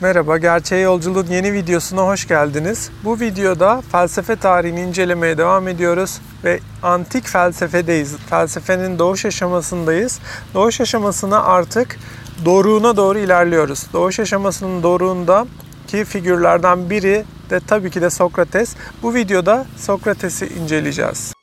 Merhaba, Gerçeğe Yolculuğun yeni videosuna hoş geldiniz. Bu videoda felsefe tarihini incelemeye devam ediyoruz ve antik felsefedeyiz. Felsefenin doğuş aşamasındayız. Doğuş aşamasına artık doruğuna doğru ilerliyoruz. Doğuş aşamasının doruğunda ki figürlerden biri de tabii ki de Sokrates. Bu videoda Sokrates'i inceleyeceğiz.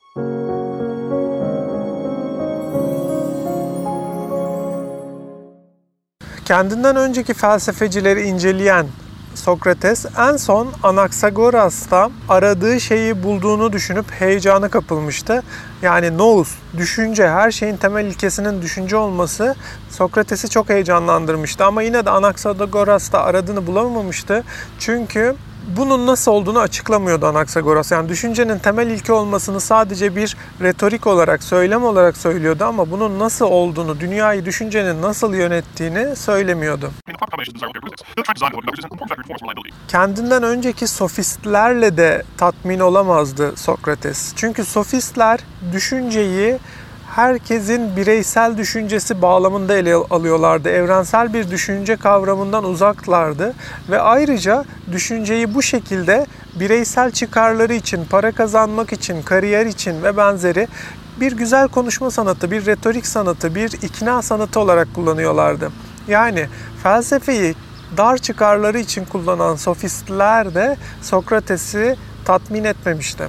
Kendinden önceki felsefecileri inceleyen Sokrates en son Anaxagoras'ta aradığı şeyi bulduğunu düşünüp heyecanı kapılmıştı. Yani nous, düşünce, her şeyin temel ilkesinin düşünce olması Sokrates'i çok heyecanlandırmıştı. Ama yine de Anaxagoras'ta aradığını bulamamıştı. Çünkü bunun nasıl olduğunu açıklamıyordu Anaksagoras. Yani düşüncenin temel ilke olmasını sadece bir retorik olarak, söylem olarak söylüyordu ama bunun nasıl olduğunu, dünyayı düşüncenin nasıl yönettiğini söylemiyordu. Kendinden önceki sofistlerle de tatmin olamazdı Sokrates. Çünkü sofistler düşünceyi herkesin bireysel düşüncesi bağlamında ele alıyorlardı. Evrensel bir düşünce kavramından uzaklardı ve ayrıca düşünceyi bu şekilde bireysel çıkarları için, para kazanmak için, kariyer için ve benzeri bir güzel konuşma sanatı, bir retorik sanatı, bir ikna sanatı olarak kullanıyorlardı. Yani felsefeyi dar çıkarları için kullanan sofistler de Sokrates'i tatmin etmemişti.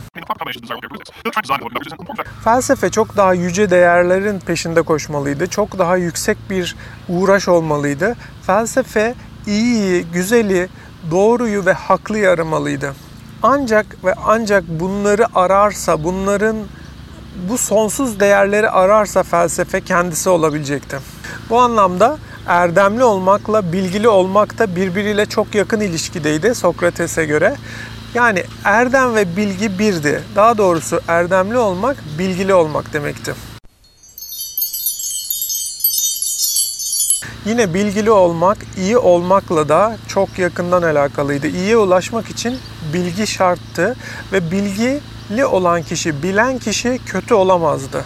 Felsefe çok daha yüce değerlerin peşinde koşmalıydı. Çok daha yüksek bir uğraş olmalıydı. Felsefe iyiyi, güzeli, doğruyu ve haklıyı aramalıydı. Ancak ve ancak bunları ararsa, bunların bu sonsuz değerleri ararsa felsefe kendisi olabilecekti. Bu anlamda erdemli olmakla bilgili olmak da birbiriyle çok yakın ilişkideydi Sokrates'e göre. Yani erdem ve bilgi birdi. Daha doğrusu erdemli olmak bilgili olmak demekti. Yine bilgili olmak iyi olmakla da çok yakından alakalıydı. İyiye ulaşmak için bilgi şarttı ve bilgili olan kişi, bilen kişi kötü olamazdı.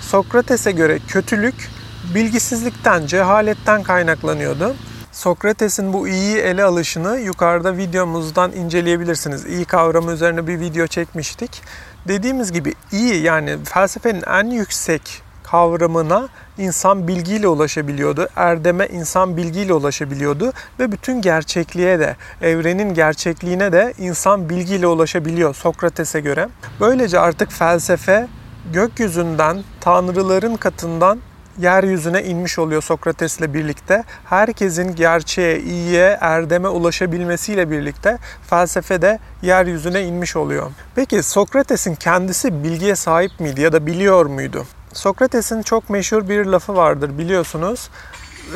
Sokrates'e göre kötülük bilgisizlikten, cehaletten kaynaklanıyordu. Sokrates'in bu iyi ele alışını yukarıda videomuzdan inceleyebilirsiniz. İyi kavramı üzerine bir video çekmiştik. Dediğimiz gibi iyi yani felsefenin en yüksek kavramına insan bilgiyle ulaşabiliyordu. Erdeme insan bilgiyle ulaşabiliyordu ve bütün gerçekliğe de, evrenin gerçekliğine de insan bilgiyle ulaşabiliyor Sokrates'e göre. Böylece artık felsefe gökyüzünden, tanrıların katından yeryüzüne inmiş oluyor Sokrates'le birlikte. Herkesin gerçeğe, iyiye, erdeme ulaşabilmesiyle birlikte felsefe de yeryüzüne inmiş oluyor. Peki Sokrates'in kendisi bilgiye sahip miydi ya da biliyor muydu? Sokrates'in çok meşhur bir lafı vardır biliyorsunuz.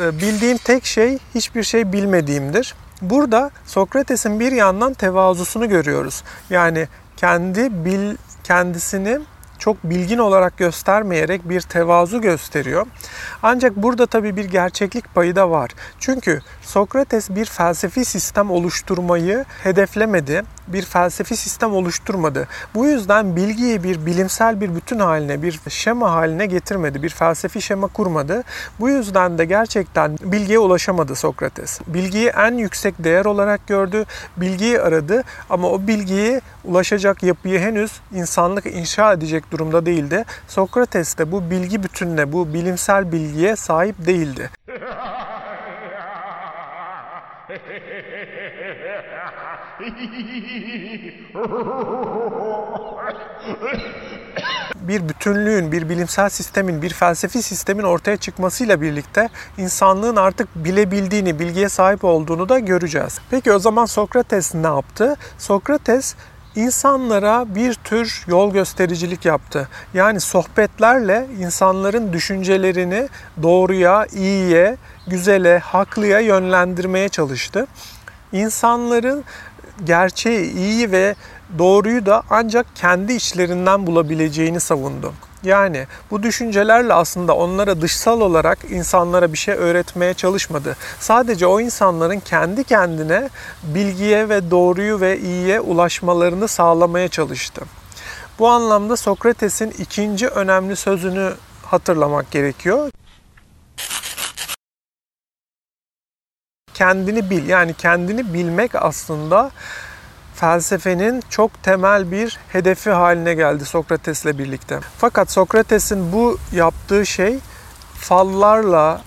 Ee, bildiğim tek şey hiçbir şey bilmediğimdir. Burada Sokrates'in bir yandan tevazusunu görüyoruz. Yani kendi bil kendisini çok bilgin olarak göstermeyerek bir tevazu gösteriyor. Ancak burada tabii bir gerçeklik payı da var. Çünkü Sokrates bir felsefi sistem oluşturmayı hedeflemedi. Bir felsefi sistem oluşturmadı. Bu yüzden bilgiyi bir bilimsel bir bütün haline, bir şema haline getirmedi. Bir felsefi şema kurmadı. Bu yüzden de gerçekten bilgiye ulaşamadı Sokrates. Bilgiyi en yüksek değer olarak gördü. Bilgiyi aradı ama o bilgiyi ulaşacak yapıyı henüz insanlık inşa edecek durumda değildi. Sokrates de bu bilgi bütününe, bu bilimsel bilgiye sahip değildi. bir bütünlüğün, bir bilimsel sistemin, bir felsefi sistemin ortaya çıkmasıyla birlikte insanlığın artık bilebildiğini, bilgiye sahip olduğunu da göreceğiz. Peki o zaman Sokrates ne yaptı? Sokrates insanlara bir tür yol göstericilik yaptı. Yani sohbetlerle insanların düşüncelerini doğruya, iyiye, güzele, haklıya yönlendirmeye çalıştı. İnsanların gerçeği, iyi ve doğruyu da ancak kendi içlerinden bulabileceğini savundu. Yani bu düşüncelerle aslında onlara dışsal olarak insanlara bir şey öğretmeye çalışmadı. Sadece o insanların kendi kendine bilgiye ve doğruyu ve iyiye ulaşmalarını sağlamaya çalıştı. Bu anlamda Sokrates'in ikinci önemli sözünü hatırlamak gerekiyor. kendini bil. Yani kendini bilmek aslında felsefenin çok temel bir hedefi haline geldi Sokrates'le birlikte. Fakat Sokrates'in bu yaptığı şey fallarla,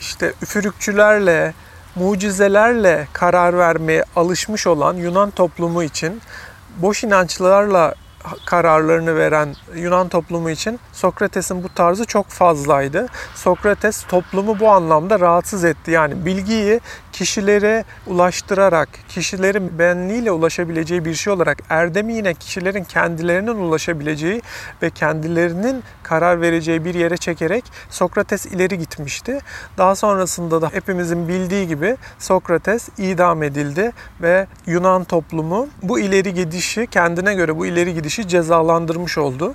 işte üfürükçülerle, mucizelerle karar vermeye alışmış olan Yunan toplumu için boş inançlarla kararlarını veren Yunan toplumu için Sokrates'in bu tarzı çok fazlaydı. Sokrates toplumu bu anlamda rahatsız etti. Yani bilgiyi kişilere ulaştırarak, kişilerin benliğiyle ulaşabileceği bir şey olarak erdemi yine kişilerin kendilerinin ulaşabileceği ve kendilerinin karar vereceği bir yere çekerek Sokrates ileri gitmişti. Daha sonrasında da hepimizin bildiği gibi Sokrates idam edildi ve Yunan toplumu bu ileri gidişi kendine göre bu ileri gidişi cezalandırmış oldu.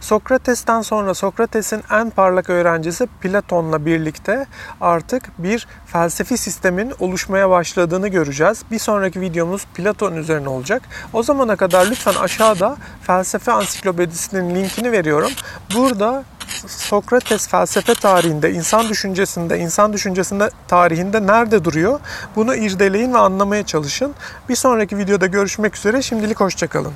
Sokrates'ten sonra Sokrates'in en parlak öğrencisi Platon'la birlikte artık bir felsefi sistemin oluşmaya başladığını göreceğiz. Bir sonraki videomuz Platon üzerine olacak. O zamana kadar lütfen aşağıda felsefe ansiklopedisinin linkini veriyorum. Burada Sokrates felsefe tarihinde, insan düşüncesinde, insan düşüncesinde tarihinde nerede duruyor? Bunu irdeleyin ve anlamaya çalışın. Bir sonraki videoda görüşmek üzere. Şimdilik hoşçakalın.